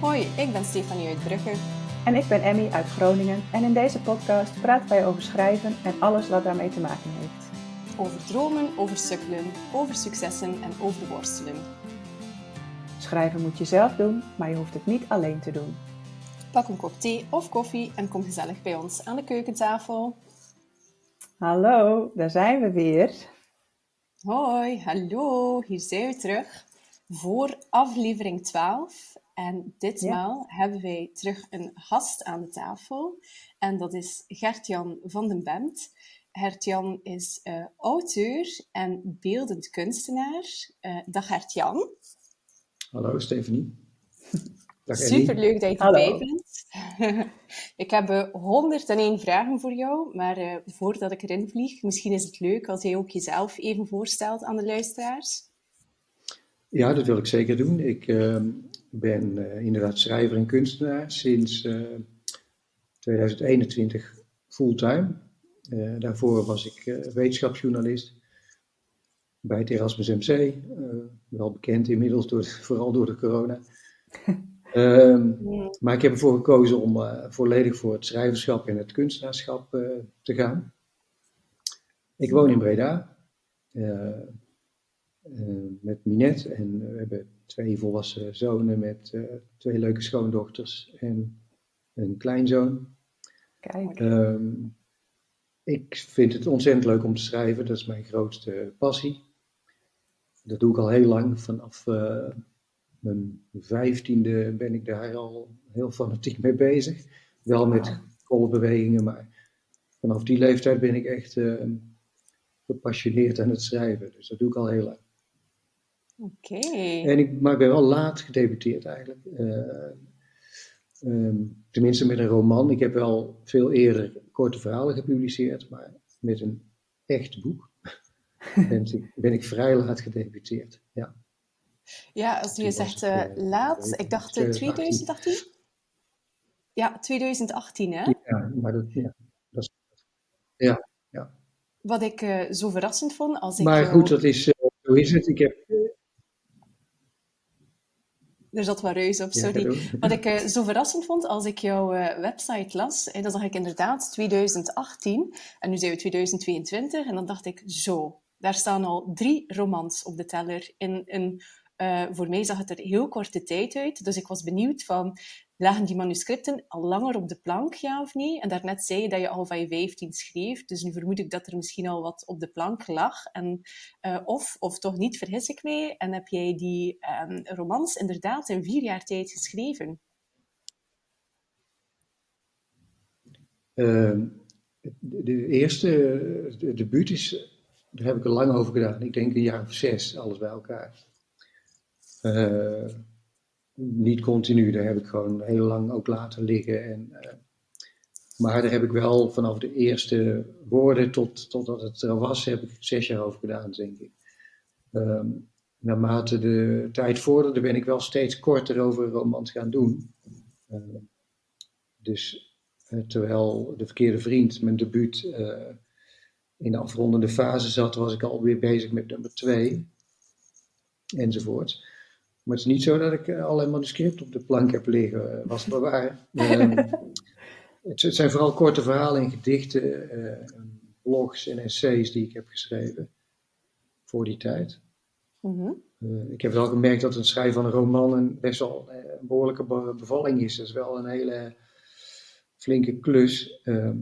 Hoi, ik ben Stefanie uit Brugge. En ik ben Emmy uit Groningen en in deze podcast praten wij over schrijven en alles wat daarmee te maken heeft. Over dromen, over sukkelen, over successen en over worstelen. Schrijven moet je zelf doen, maar je hoeft het niet alleen te doen. Pak een kop thee of koffie en kom gezellig bij ons aan de keukentafel. Hallo, daar zijn we weer. Hoi, hallo, hier zijn we terug voor aflevering 12. En ditmaal hebben wij terug een gast aan de tafel. En dat is Gert-Jan van den Bemt. Gert-Jan is uh, auteur en beeldend kunstenaar. Uh, dag Gert-Jan. Hallo Stephanie. Superleuk dat je erbij bent. ik heb uh, 101 vragen voor jou, maar uh, voordat ik erin vlieg, misschien is het leuk als jij ook jezelf even voorstelt aan de luisteraars. Ja, dat wil ik zeker doen. Ik uh, ben uh, inderdaad schrijver en kunstenaar sinds 2021 fulltime. daarvoor was ik wetenschapsjournalist bij het Erasmus MC. wel bekend inmiddels, door, vooral door de corona. Um, maar ik heb ervoor gekozen om uh, volledig voor het schrijverschap en het kunstenaarschap uh, te gaan. Ik woon in Breda uh, met Minet en we hebben twee volwassen zonen met twee leuke schoondochters en een kleinzoon. Kijk. Um, ik vind het ontzettend leuk om te schrijven, dat is mijn grootste passie. Dat doe ik al heel lang, vanaf mijn vijftiende ben ik daar al heel fanatiek mee bezig. Wel met golfbewegingen, maar vanaf die leeftijd ben ik echt uh, gepassioneerd aan het schrijven. Dus dat doe ik al heel lang. Oké. En ik, maar ik ben wel laat gedebuteerd eigenlijk. Uh, um, tenminste met een roman. Ik heb wel veel eerder korte verhalen gepubliceerd, maar met een echt boek ben, ik, ben ik vrij laat gedebuteerd. Ja. Ja, als je zegt uh, laat, ik dacht uh, 2018? Ja, 2018 hè? Ja, maar dat, ja, dat is... Ja, ja. Wat ik uh, zo verrassend vond als ik... Maar goed, dat is, zo is het. Ik heb... Er zat wat reus op, sorry. Ja, Wat ik zo verrassend vond als ik jouw website las, en dan zag ik inderdaad 2018, en nu zijn we 2022, en dan dacht ik, zo, daar staan al drie romans op de teller in een uh, voor mij zag het er heel korte tijd uit. Dus ik was benieuwd van, lagen die manuscripten al langer op de plank, ja of nee? En daarnet zei je dat je al van je 15 schreef. Dus nu vermoed ik dat er misschien al wat op de plank lag. En, uh, of, of toch niet, vergis ik mij. En heb jij die um, romans inderdaad in vier jaar tijd geschreven? De, de, eerste, de debuut is, daar heb ik er lang over gedaan. Ik denk een jaar of zes, alles bij elkaar. Uh, niet continu, daar heb ik gewoon heel lang ook laten liggen. En, uh, maar daar heb ik wel vanaf de eerste woorden tot, totdat het er was, heb ik zes jaar over gedaan, denk ik. Um, naarmate de tijd vorderde, ben ik wel steeds korter over romans gaan doen. Uh, dus terwijl De Verkeerde Vriend, mijn debuut, in de afrondende fase zat, was ik alweer bezig met nummer twee. Enzovoort. Maar het is niet zo dat ik uh, allerlei manuscripten op de plank heb liggen, uh, was het maar waar. uh, het, het, zijn vooral korte verhalen en gedichten, eh, blogs en essays die ik heb geschreven voor die tijd. Mm-hmm. ik heb wel gemerkt dat het schrijven van een roman een best wel een behoorlijke bevalling is. Dat is wel een hele flinke klus. Ehm,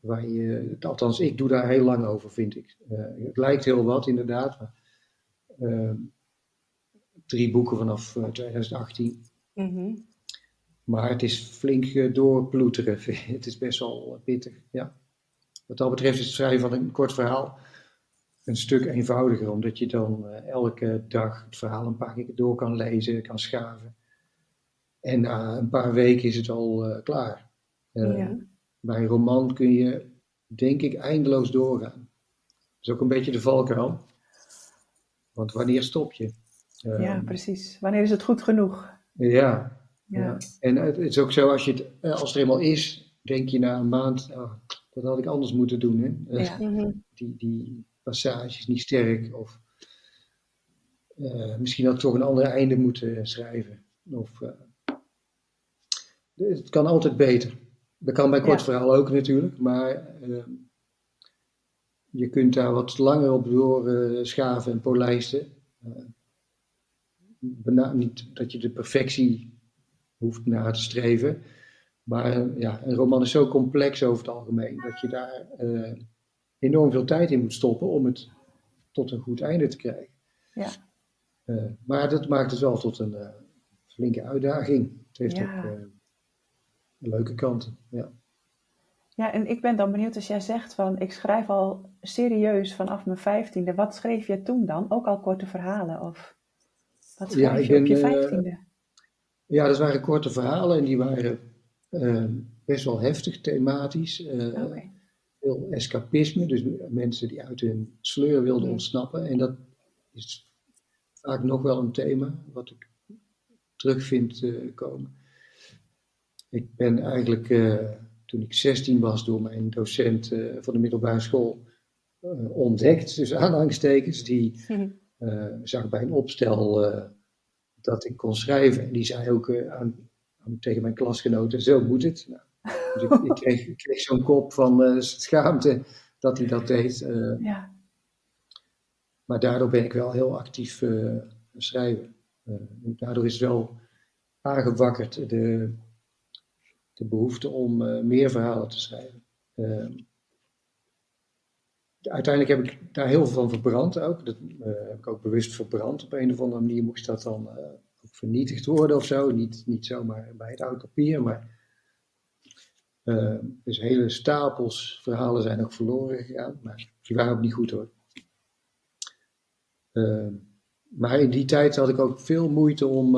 waar je, althans, ik doe daar heel lang over, vind ik. het lijkt heel wat, inderdaad. Maar, ehm, drie boeken vanaf 2018. Mm-hmm. Maar het is flink doorploeteren. het is best wel pittig, ja. Wat dat betreft is het schrijven van een kort verhaal een stuk eenvoudiger, omdat je dan elke dag het verhaal een paar keer door kan lezen, kan schaven. En na een paar weken is het al uh, klaar. Uh, ja. Bij een roman kun je, denk ik, eindeloos doorgaan. Dat is ook een beetje de valkuil. Want wanneer stop je? Ja, precies. Wanneer is het goed genoeg? Ja. ja. ja. En het is ook zo, als, je het, eh, als het er eenmaal is, denk je na een maand, oh, dat had ik anders moeten doen. Hè? Ja. Mhm. Die, die passage is niet sterk. Of uh, misschien had ik toch een ander einde moeten schrijven. Of, uh, het kan altijd beter. Dat kan bij kort verhaal ook natuurlijk, maar ehm, je kunt daar wat langer op doorschaven en polijsten. Niet dat je de perfectie hoeft na te streven, maar ja, een roman is zo complex over het algemeen dat je daar uh, enorm veel tijd in moet stoppen om het tot een goed einde te krijgen. Ja. Uh, maar dat maakt het wel tot een uh, flinke uitdaging. Het heeft ja. ook leuke kanten. Ja. ja, en ik ben dan benieuwd als jij zegt van ik schrijf al serieus vanaf mijn vijftiende. Wat schreef je toen dan? Ook al korte verhalen? Of wat ja, je ben, op je vijftiende? ja, dat waren korte verhalen en die waren uh, best wel heftig thematisch. Uh, Veel escapisme, dus mensen die uit hun sleur wilden hmm. ontsnappen. En dat is vaak nog wel een thema wat ik terug vind uh, komen. Ik ben eigenlijk toen ik 16 was door mijn docent van de middelbare school ontdekt, dus aanhangstekens, die zag bij een opstel dat ik kon schrijven. En die zei ook aan tegen mijn klasgenoten, zo moet het. Nou, dus ik, ik, kreeg, kreeg zo'n kop van schaamte dat hij dat deed. Ja. Maar daardoor ben ik wel heel actief uh, schrijven. daardoor is het wel aangewakkerd de, de behoefte om meer verhalen te schrijven. Uiteindelijk heb ik daar heel veel van verbrand ook. Dat heb ik ook bewust verbrand. Op een of andere manier moest dat dan vernietigd worden of zo. Niet, niet zomaar bij het oude papier, maar. Uh, dus hele stapels verhalen zijn ook verloren gegaan, maar die waren ook niet goed hoor. Maar in die tijd had ik ook veel moeite om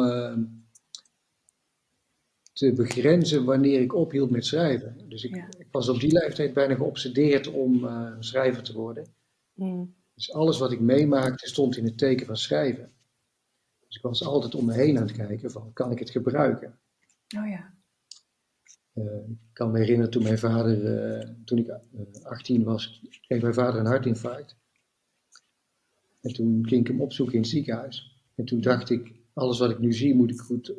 te begrenzen wanneer ik ophield met schrijven. Dus ik was op die leeftijd bijna geobsedeerd om schrijver te worden. Mm. Dus alles wat ik meemaakte stond in het teken van schrijven. Dus ik was altijd om me heen aan het kijken van, kan ik het gebruiken? Oh ja. Uh, ik kan me herinneren toen mijn vader, uh, toen ik 18 eh, was, kreeg mijn vader een hartinfarct. En toen ging ik hem opzoeken in het ziekenhuis. En toen dacht ik, alles wat ik nu zie moet ik goed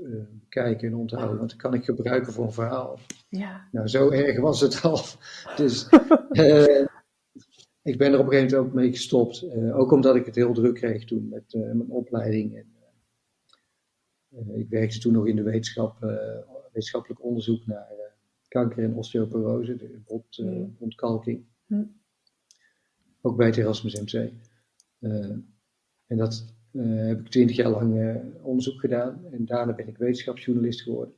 kijken en onthouden, want dat kan ik gebruiken voor een verhaal. Ja. Nou, zo erg was het al. Dus ik ben er op een gegeven moment ook mee gestopt. ook omdat ik het heel druk kreeg toen met mijn opleiding. En, eh, ik werkte toen nog in de wetenschap, eh, wetenschappelijk onderzoek naar eh, kanker en osteoporose, de botontkalking. Mm. Ook bij het Erasmus MC. en dat heb ik twintig jaar lang onderzoek gedaan. En daarna ben ik wetenschapsjournalist geworden.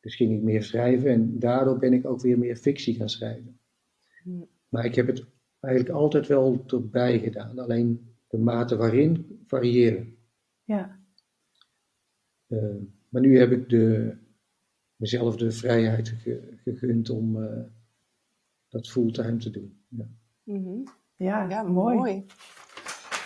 Dus ging ik meer schrijven en daardoor ben ik ook weer meer fictie gaan schrijven. Mm. Maar ik heb het eigenlijk altijd wel erbij gedaan. Alleen de mate waarin variëren. Ja. Eh, maar nu heb ik de, mezelf de vrijheid gegund om uh, dat fulltime te doen. Ja, mm -hmm. ja, ja, mooi.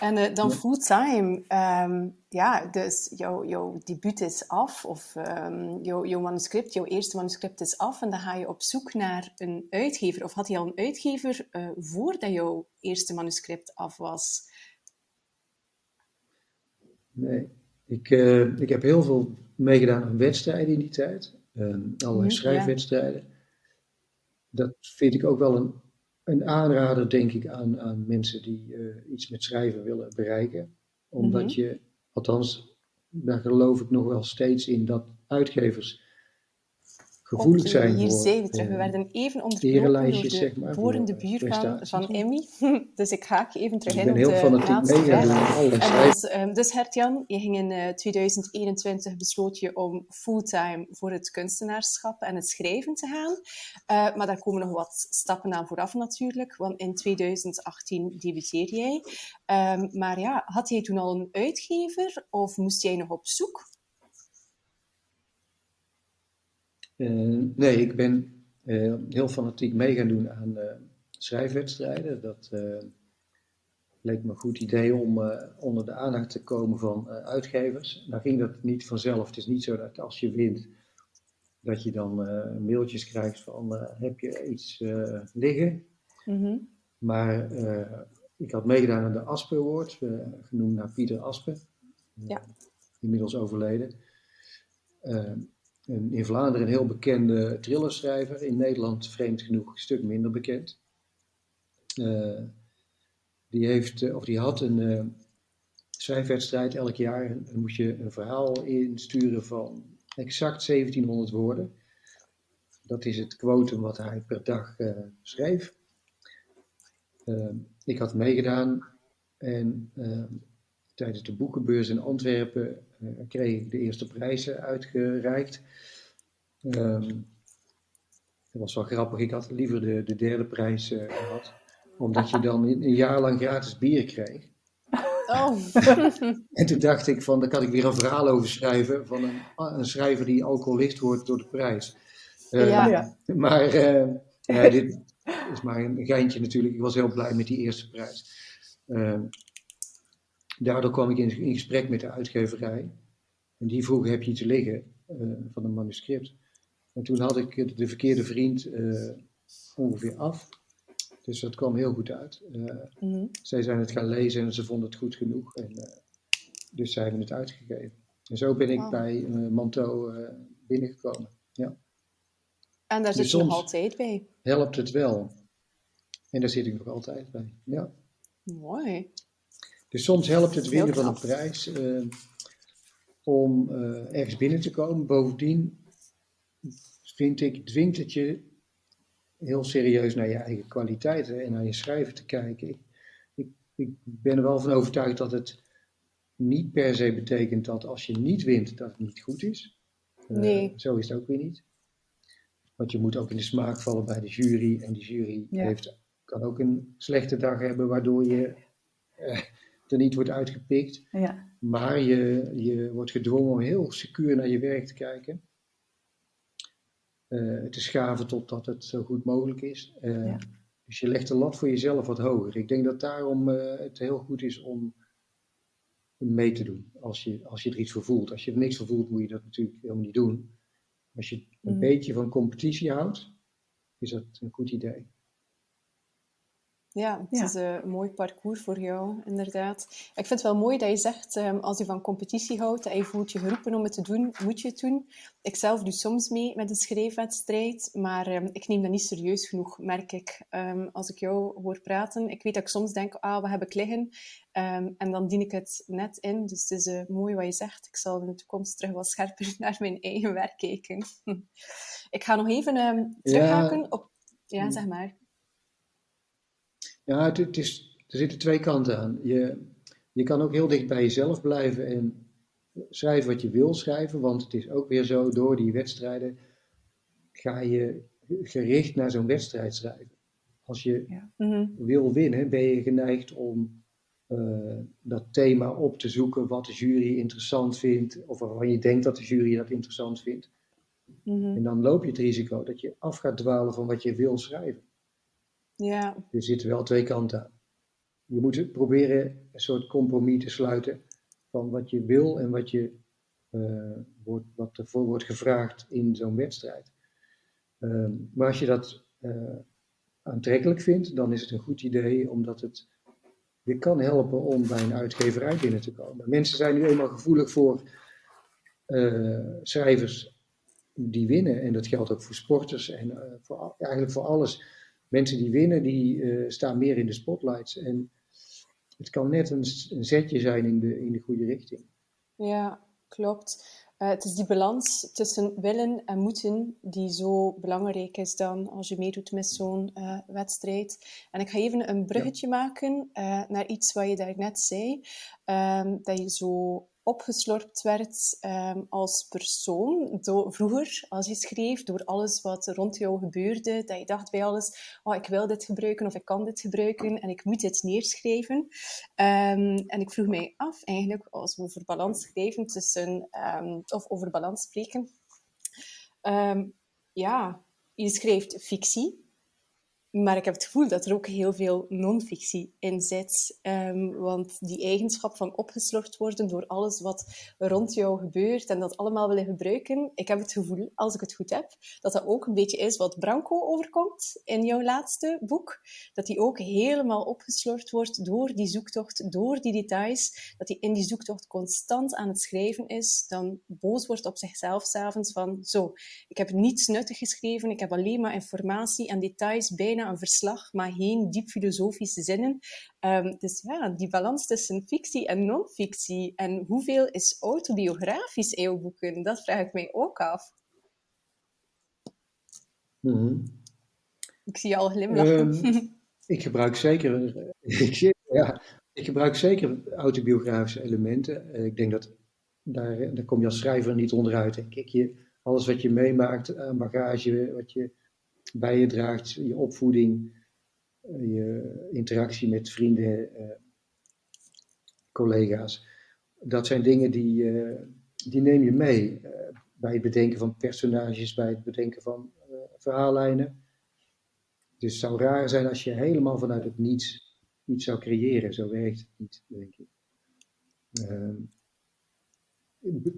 En uh, dan fulltime, um, ja, dus jouw, jouw debuut is af, of um, jouw, manuscript, jouw eerste manuscript is af, en dan ga je op zoek naar een uitgever. Of had je al een uitgever uh, voordat jouw eerste manuscript af was? Nee, ik, uh, ik heb heel veel meegedaan aan wedstrijden in die tijd. Uh, allerlei mhm, schrijfwedstrijden. Dat vind ik ook wel een, een aanrader, denk ik, aan, aan mensen die uh, iets met schrijven willen bereiken. Omdat mm -hmm. je, althans, daar geloof ik nog wel steeds in, dat uitgevers gevoelig zijn hier voor... zijn we terug. We werden even onderbroken door de zeg maar, vorende buur van, van Emmy. dus ik haak even terug in op de laatste vraag. Dus, um, dus Hertjan, je ging in uh, eh, 2021 besloot je om fulltime voor het kunstenaarschap en het schrijven te gaan. Uh, maar daar komen nog wat stappen aan vooraf natuurlijk, want in 2018 debuteer jij. Um, maar ja, had jij toen al een uitgever of moest jij nog op zoek? Uh, nee, ik ben uh, heel fanatiek mee gaan doen aan uh, schrijfwedstrijden. Dat leek me een goed idee om onder de aandacht te komen van uitgevers. Nou ging dat niet vanzelf. Het is niet zo dat als je wint, dat je dan mailtjes krijgt van heb je iets liggen. Mm -hmm. Maar ik had meegedaan aan de Asper Award, genoemd naar Pieter Asper. Ja. Inmiddels overleden. In Vlaanderen een heel bekende thrillerschrijver. In Nederland, vreemd genoeg, een stuk minder bekend. Uh, die, heeft, of die had een schrijfwedstrijd elk jaar. Dan moest je een verhaal insturen van exact 1700 woorden. Dat is het quotum wat hij per dag uh, schreef. Uh, ik had meegedaan en uh, tijdens de boekenbeurs in Antwerpen kreeg ik de eerste prijzen uitgereikt. Ehm, dat was wel grappig, ik had liever de, de derde prijs gehad, omdat je dan een, een jaar lang gratis bier kreeg. Oh. en toen dacht ik van, daar kan ik weer een verhaal over schrijven van een, een schrijver die alcoholist wordt door de prijs. Uh, ja. Maar uh, ja, dit is maar een geintje natuurlijk. Ik was heel blij met die eerste prijs. Uh, daardoor kwam ik in, in, gesprek met de uitgeverij. En die vroeg, heb je iets liggen van een manuscript? En toen had ik de verkeerde vriend ongeveer af. Dus dat kwam heel goed uit. Uh, Zij zijn het gaan lezen en ze vonden het goed genoeg. En, dus zij hebben het uitgegeven. En zo ben ik bij Manto binnengekomen. Ja. En daar dus zit je nog altijd bij? Helpt het wel. En daar zit ik nog altijd bij. Ja. Mooi. Dus soms helpt het winnen van een prijs om ergens binnen te komen. Bovendien vind ik, dwingt het je heel serieus naar je eigen kwaliteiten en naar je schrijven te kijken. Ik, ik, ik, ben er wel van overtuigd dat het niet per se betekent dat als je niet wint, dat het niet goed is. Eh, nee. zo is het ook weer niet. Want je moet ook in de smaak vallen bij de jury. En die jury heeft, kan ook een slechte dag hebben, waardoor je er niet wordt uitgepikt. Ja. Maar je, je wordt gedwongen om heel secuur naar je werk te kijken. Eh, te schaven totdat het zo goed mogelijk is. Eh, dus je legt de lat voor jezelf wat hoger. Ik denk dat daarom eh, het heel goed is om mee te doen. Als je, als je er iets voor voelt. Als je er niks voor voelt, moet je dat natuurlijk helemaal niet doen. Als je een mm. beetje van competitie houdt, is dat een goed idee. Ja, het is een mooi parcours voor jou, inderdaad. Ik vind het wel mooi dat je zegt, um, als je van competitie houdt, dat je voelt je geroepen om het te doen, moet je het doen. Ik zelf doe soms mee met een schrijfwedstrijd, maar um, ik neem dat niet serieus genoeg, merk ik. Um, als ik jou hoor praten, ik weet dat ik soms denk, ah, wat heb ik liggen? en dan dien ik het net in. Dus het is uh, mooi wat je zegt. Ik zal in de toekomst terug wat scherper naar mijn eigen werk kijken. ik ga nog even terughaken ja. op... Ja, zeg maar. Ja, het, is, er zitten twee kanten aan. Je, je kan ook heel dicht bij jezelf blijven en schrijven wat je wil schrijven, want het is ook weer zo, door die wedstrijden ga je gericht naar zo'n wedstrijd schrijven. Als je ja. Mhm. wil winnen, ben je geneigd om uh, dat thema op te zoeken wat de jury interessant vindt, of waarvan je denkt dat de jury dat interessant vindt. Mhm. En dan loop je het risico dat je af gaat dwalen van wat je wil schrijven. Ja. Er zitten wel twee kanten aan. Je moet proberen een soort compromis te sluiten van wat je wil en wat, je, uh, wordt, wat ervoor wordt gevraagd in zo'n wedstrijd. Uh, maar als je dat uh, aantrekkelijk vindt, dan is het een goed idee, omdat het je kan helpen om bij een uitgeverij binnen te komen. Mensen zijn nu eenmaal gevoelig voor schrijvers die winnen, en dat geldt ook voor sporters en voor, eigenlijk voor alles mensen die winnen, die uh, staan meer in de spotlights. En het kan net een, een zetje zijn in de, in de goede richting. Ja, klopt. Uh, het is die balans tussen willen en moeten die zo belangrijk is dan als je meedoet met zo'n uh, wedstrijd. En ik ga even een bruggetje ja. maken naar iets wat je daar net zei. Um, dat je zo opgeslorpt werd um, als persoon. Door, vroeger, als je schreef, door alles wat rond jou gebeurde, dat je dacht bij alles, oh, ik wil dit gebruiken of ik kan dit gebruiken en ik moet dit neerschrijven. Um, en ik vroeg mij af, eigenlijk, als we over balans schrijven tussen, um, of over balans spreken, ja, je schrijft fictie, maar ik heb het gevoel dat er ook heel veel non-fictie in zit. Ehm, want die eigenschap van opgeslorpt worden door alles wat rond jou gebeurt en dat allemaal willen gebruiken, ik heb het gevoel, als ik het goed heb, dat dat ook een beetje is wat Branco overkomt in jouw laatste boek. Dat hij ook helemaal opgeslorpt wordt door die zoektocht, door die details. Dat hij in die zoektocht constant aan het schrijven is, dan boos wordt op zichzelf s'avonds van zo, ik heb niets nuttig geschreven, ik heb alleen maar informatie en details bijna een verslag, maar geen diep filosofische zinnen. Um, dus ja, die balans tussen fictie en non-fictie. En hoeveel is autobiografisch in jouw boeken? Dat vraag ik mij ook af. Mhm. Ik zie je al glimlachen. Um, ik gebruik zeker, ja, ik gebruik zeker autobiografische elementen. Eh, ik denk dat daar, daar kom je als schrijver niet onderuit, denk ik. Je, alles wat je meemaakt aan bagage, wat je bij je draagt, je opvoeding, eh, je interactie met vrienden, eh, collega's. Dat zijn dingen die, eh, die neem je mee bij het bedenken van personages, bij het bedenken van verhaallijnen. Dus het zou raar zijn als je helemaal vanuit het niets iets zou creëren. Zo werkt het niet, denk ik. Ehm,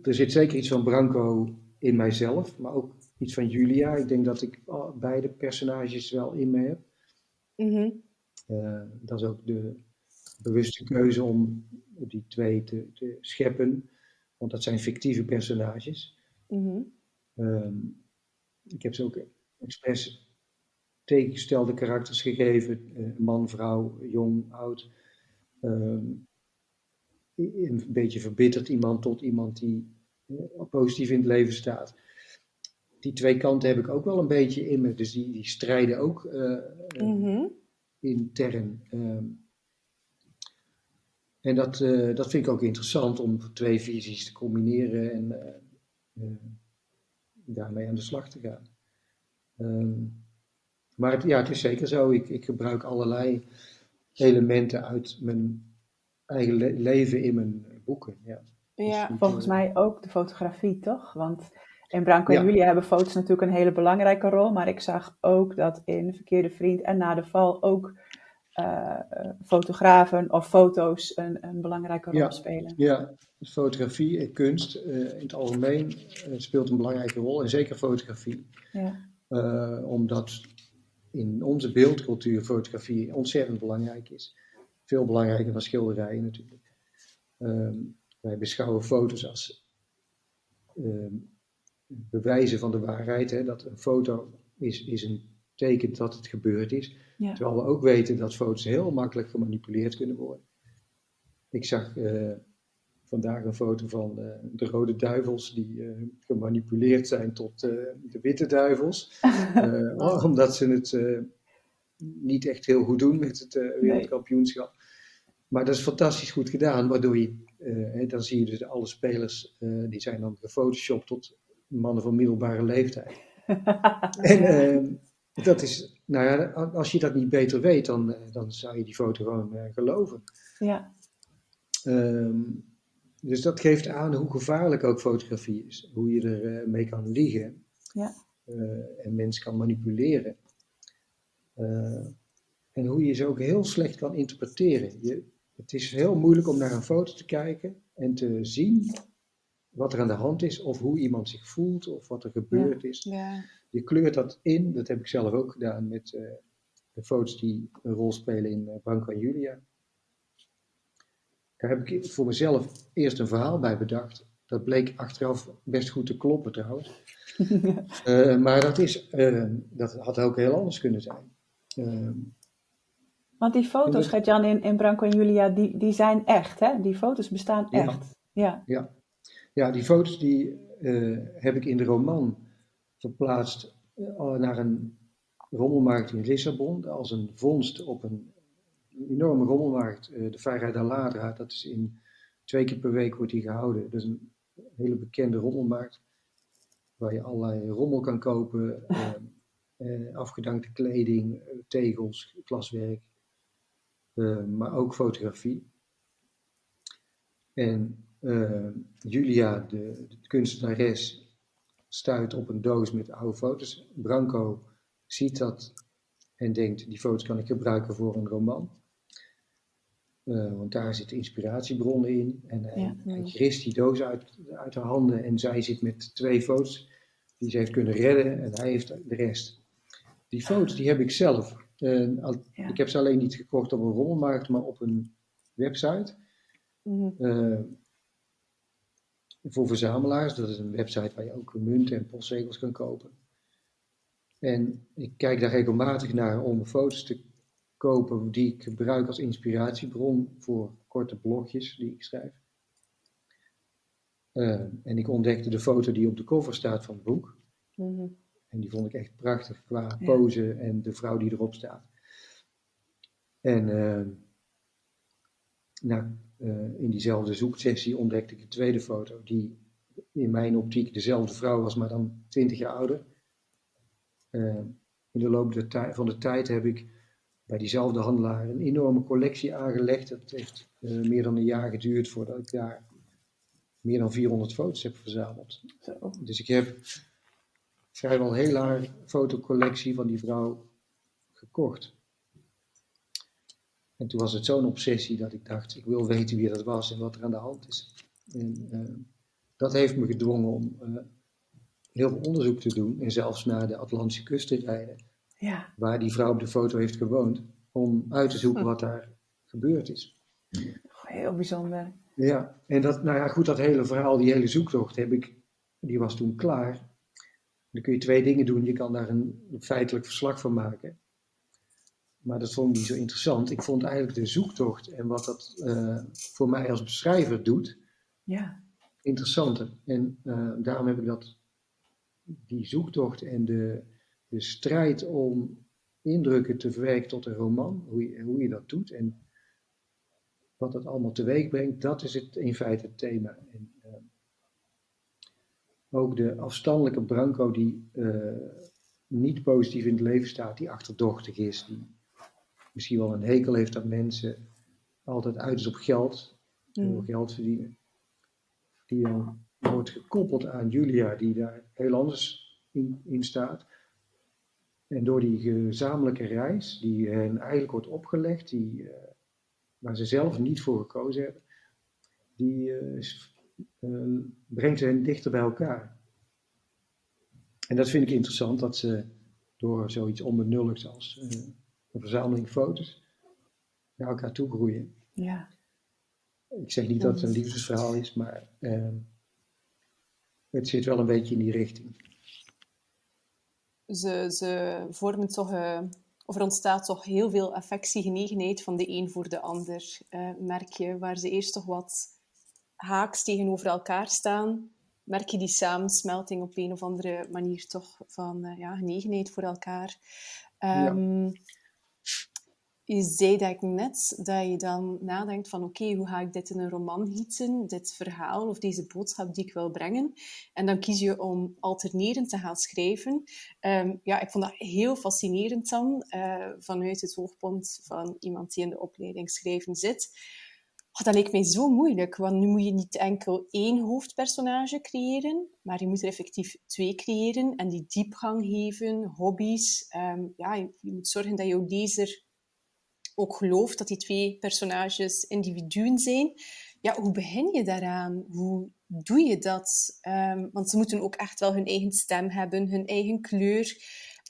er zit zeker iets van Branco in mijzelf, maar ook iets van Julia. Ik denk dat ik beide personages wel in me heb. Mhm. Eh, dat is ook de bewuste keuze om die twee te, te scheppen, want dat zijn fictieve personages. Mhm. Ehm, ik heb ze ook expres tegengestelde karakters gegeven: uh, man, vrouw, jong, oud. Ehm, een beetje verbitterd iemand tot iemand die uh, positief in het leven staat die twee kanten heb ik ook wel een beetje in me. Dus die, die strijden ook uh, mm intern. Ehm. en dat, uh, dat vind ik ook interessant om twee visies te combineren en uh, daarmee aan de slag te gaan. Um, maar het, ja, het is zeker zo. Ik, ik gebruik allerlei elementen uit mijn eigen le leven in mijn boeken. Ja. Ja, dus volgens mij ook de fotografie, toch? Want in Branko en Julia hebben foto's natuurlijk een hele belangrijke rol, maar ik zag ook dat in Verkeerde Vriend en na de val ook uh, fotografen of foto's een, een belangrijke rol spelen. Ja, fotografie en kunst uh, in het algemeen uh, speelt een belangrijke rol, en zeker fotografie. Ja. omdat in onze beeldcultuur fotografie ontzettend belangrijk is. Veel belangrijker dan schilderijen natuurlijk. Ehm, wij beschouwen foto's als ehm, bewijzen van de waarheid. Hè, dat een foto is, is een teken dat het gebeurd is. Terwijl we ook weten dat foto's heel makkelijk gemanipuleerd kunnen worden. Ik zag uh, vandaag een foto van uh, de rode duivels die uh, gemanipuleerd zijn tot de witte duivels. omdat ze het niet echt heel goed doen met het wereldkampioenschap. Maar dat is fantastisch goed gedaan, waardoor je, dan zie je dus alle spelers, die zijn dan gefotoshopt tot mannen van middelbare leeftijd. en uh, dat is, nou ja, als je dat niet beter weet, dan, eh, dan zou je die foto gewoon uh, geloven. Ja. Um, dus dat geeft aan hoe gevaarlijk ook fotografie is. Hoe je er uh, mee kan liegen. Ja. en mensen kan manipuleren. en hoe je ze ook heel slecht kan interpreteren. Je, het is heel moeilijk om naar een foto te kijken en te zien wat er aan de hand is, of hoe iemand zich voelt, of wat er gebeurd is. Ja. Je kleurt dat in, dat heb ik zelf ook gedaan met uh, de foto's die een rol spelen in uh, Branko en Julia. Daar heb ik voor mezelf eerst een verhaal bij bedacht. Dat bleek achteraf best goed te kloppen trouwens. uh, maar dat, is, dat had ook heel anders kunnen zijn. Want die foto's, Gert-Jan, in, in Branko en Julia, die, die zijn echt, hè? Die foto's bestaan echt. Ja. ja. Ja, die foto's die uh, heb ik in de roman verplaatst uh, naar een rommelmarkt in Lissabon. Als een vondst op een enorme rommelmarkt, uh, de Feira da Ladra. Dat is in twee keer per week wordt die gehouden. Dat is een hele bekende rommelmarkt. Waar je allerlei rommel kan kopen. afgedankte kleding, tegels, glaswerk. maar ook fotografie. En uh, Julia, de, de, kunstenares, stuit op een doos met oude foto's. Branco ziet dat en denkt, die foto's kan ik gebruiken voor een roman. Uh, want daar zitten inspiratiebronnen in. En hij, ja. hij grist die doos uit, uit haar handen en zij zit met twee foto's die ze heeft kunnen redden en hij heeft de rest. Die foto's die heb ik zelf. Uh, al, ja. Ik heb ze alleen niet gekocht op een rommelmarkt, maar op een website. Mm -hmm. Voor verzamelaars. Dat is een website waar je ook munten en postzegels kan kopen. En ik kijk daar regelmatig naar om foto's te kopen die ik gebruik als inspiratiebron voor korte blogjes die ik schrijf. Uh, en ik ontdekte de foto die op de cover staat van het boek. Mm -hmm. En die vond ik echt prachtig qua pose en de vrouw die erop staat. En uh, nou, uh, in diezelfde zoeksessie ontdekte ik een tweede foto die in mijn optiek dezelfde vrouw was, maar dan 20 jaar ouder. in de loop van de tijd heb ik bij diezelfde handelaar een enorme collectie aangelegd. Het heeft uh, meer dan een jaar geduurd voordat ik daar meer dan 400 foto's heb verzameld. Zo. Dus ik heb vrijwel heel haar fotocollectie van die vrouw gekocht. En toen was het zo'n obsessie dat ik dacht, ik wil weten wie dat was en wat er aan de hand is. En uh, dat heeft me gedwongen om uh, heel veel onderzoek te doen en zelfs naar de Atlantische kust te rijden ja. waar die vrouw op de foto heeft gewoond, om uit te zoeken wat daar gebeurd is. Heel bijzonder. Ja, en dat, nou ja, goed, dat hele verhaal, die hele zoektocht, heb ik, die was toen klaar. Dan kun je twee dingen doen. Je kan daar een feitelijk verslag van maken. Maar dat vond ik niet zo interessant. Ik vond eigenlijk de zoektocht en wat dat uh, voor mij als beschrijver doet, ja. interessanter. En uh, daarom heb ik dat, die zoektocht en de, de strijd om indrukken te verwerken tot een roman, hoe je, hoe je dat doet en wat dat allemaal teweeg brengt, dat is het, in feite het thema. En, uh, ook de afstandelijke Branco die niet positief in het leven staat, die achterdochtig is, die misschien wel een hekel heeft aan mensen, altijd uit is op geld, mm. geld verdienen, die dan wordt gekoppeld aan Julia, die daar heel anders in, in staat. En door die gezamenlijke reis, die hen eigenlijk wordt opgelegd, die, uh, waar ze zelf niet voor gekozen hebben, die uh, uh, brengt hen dichter bij elkaar. En dat vind ik interessant, dat ze door zoiets onbenulligs als een verzameling foto's naar elkaar toe groeien. Ja. Ik zeg niet dat het een liefdesverhaal is, maar het zit wel een beetje in die richting ze, ze vormen toch, uh, of er ontstaat toch heel veel affectiegenegenheid van de een voor de ander, uh, merk je. Waar ze eerst toch wat haaks tegenover elkaar staan, merk je die samensmelting op een of andere manier toch van uh, ja, genegenheid voor elkaar. Um, ja. Ehm, je zei dat net, dat je dan nadenkt van oké, hoe ga ik dit in een roman gieten, dit verhaal of deze boodschap die ik wil brengen. En dan kies je om alternerend te gaan schrijven. Um, ja, ik vond dat heel fascinerend dan, uh, vanuit het hoogpunt van iemand die in de opleiding schrijven zit. Oh, dat leek mij zo moeilijk, want nu moet je niet enkel één hoofdpersonage creëren, maar je moet er effectief twee creëren en die diepgang geven, hobby's. Um, ja, je, je moet zorgen dat jouw lezer ook gelooft dat die twee personages individuen zijn. Ja, hoe begin je daaraan? Hoe doe je dat? Um, want ze moeten ook echt wel hun eigen stem hebben, hun eigen kleur,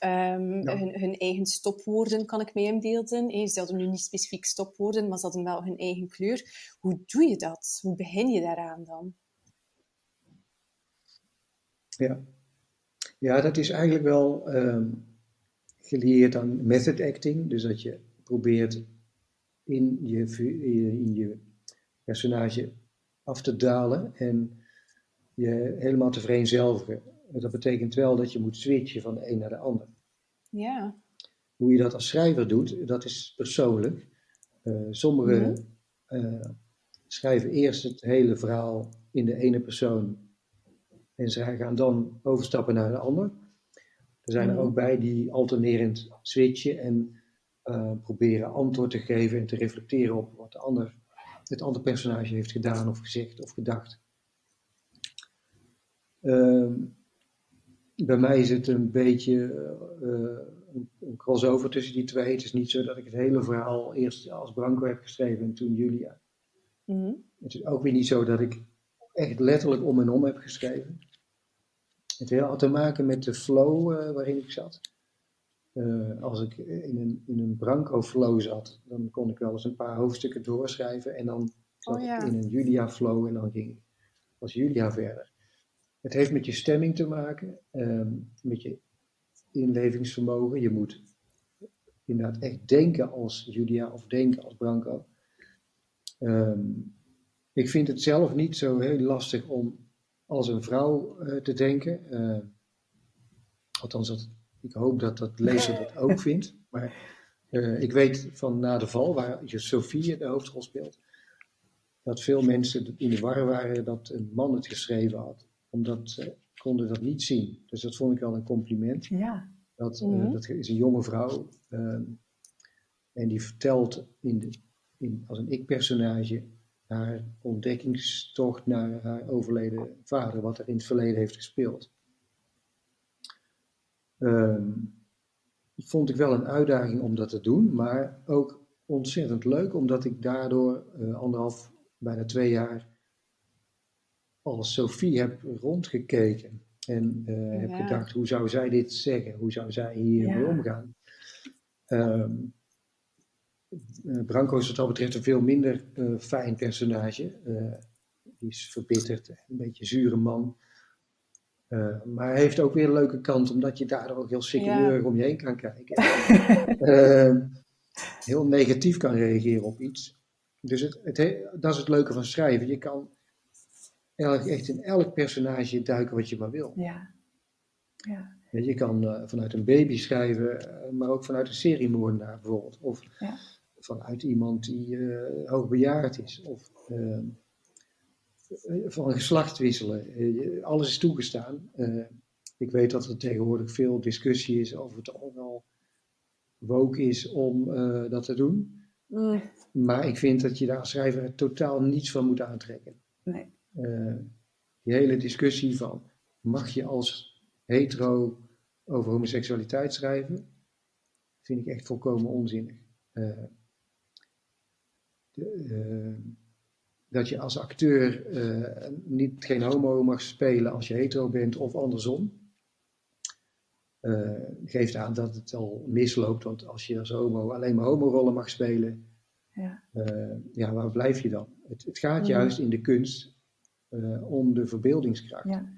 um, ja. hun, hun, eigen stopwoorden, kan ik mij inbeelden. Ze hadden nu niet specifiek stopwoorden, maar ze hadden wel hun eigen kleur. Hoe doe je dat? Hoe begin je daaraan dan? Ja, ja dat is eigenlijk wel um, geleerd aan method acting. Dus dat je probeert in je, in je personage af te dalen en je helemaal te vereenzelvigen. Dat betekent wel dat je moet switchen van de een naar de ander. Ja. Hoe je dat als schrijver doet, dat is persoonlijk. Uh, sommigen uh, schrijven eerst het hele verhaal in de ene persoon en ze gaan dan overstappen naar de ander. Er zijn er ook bij die alternerend switchen en uh, proberen antwoord te geven en te reflecteren op wat de ander, het andere personage heeft gedaan of gezegd of gedacht. Uh, bij mij is het een beetje een, een crossover tussen die twee. Het is niet zo dat ik het hele verhaal eerst als Branko heb geschreven en toen Julia. Mhm. Het is ook weer niet zo dat ik echt letterlijk om en om heb geschreven. Het had te maken met de flow uh, waarin ik zat. Uh, als ik in een, in een Branco flow zat, dan kon ik wel eens een paar hoofdstukken doorschrijven en dan zat oh, ja. ik in een Julia flow en dan ging was Julia verder. Het heeft met je stemming te maken, um, met je inlevingsvermogen. Je moet inderdaad echt denken als Julia of denken als Branco. Um, ik vind het zelf niet zo heel lastig om als een vrouw uh, te denken. Uh, althans, dat, ik hoop dat dat lezer dat ook vindt. Maar uh, ik weet van Na de Val, waar Sophie de hoofdrol speelt, dat veel mensen in de war waren dat een man het geschreven had. Omdat ze konden dat niet zien. Dus dat vond ik al een compliment. Ja. Dat, mm dat is een jonge vrouw. Ehm, en die vertelt in de, in, als een ik-personage haar ontdekkingstocht naar haar overleden vader, wat er in het verleden heeft gespeeld. Um, vond ik wel een uitdaging om dat te doen, maar ook ontzettend leuk, omdat ik daardoor uh, anderhalf, bijna twee jaar als Sophie heb rondgekeken en uh, heb gedacht, hoe zou zij dit zeggen? Hoe zou zij hiermee ja. omgaan? Um, uh, Branco is wat dat betreft een veel minder uh, fijn personage. Die is verbitterd, een beetje zure man. Maar hij heeft ook weer een leuke kant, omdat je daar ook heel sikkeleurig ja. om je heen kan kijken. heel negatief kan reageren op iets. Dus het, het, dat is het leuke van schrijven. Je kan echt in elk personage duiken wat je maar wil. Ja. Ja. Je kan vanuit een baby schrijven, maar ook vanuit een seriemoordenaar bijvoorbeeld. Of ja vanuit iemand die hoogbejaard is. Of uh, van geslacht wisselen. alles is toegestaan. ik weet dat er tegenwoordig veel discussie is over het al wel woke is om dat te doen. Mm. Maar ik vind dat je daar als schrijver totaal niets van moet aantrekken. Nee. die hele discussie van mag je als hetero over homoseksualiteit schrijven, vind ik echt volkomen onzinnig. Uh, uh, dat je als acteur uh, niet, geen homo mag spelen als je hetero bent of andersom. Uh, geeft aan dat het al misloopt, want als je als homo alleen maar homorollen mag spelen, ja, ja waar blijf je dan? Het, het gaat juist in de kunst om de verbeeldingskracht. Ja.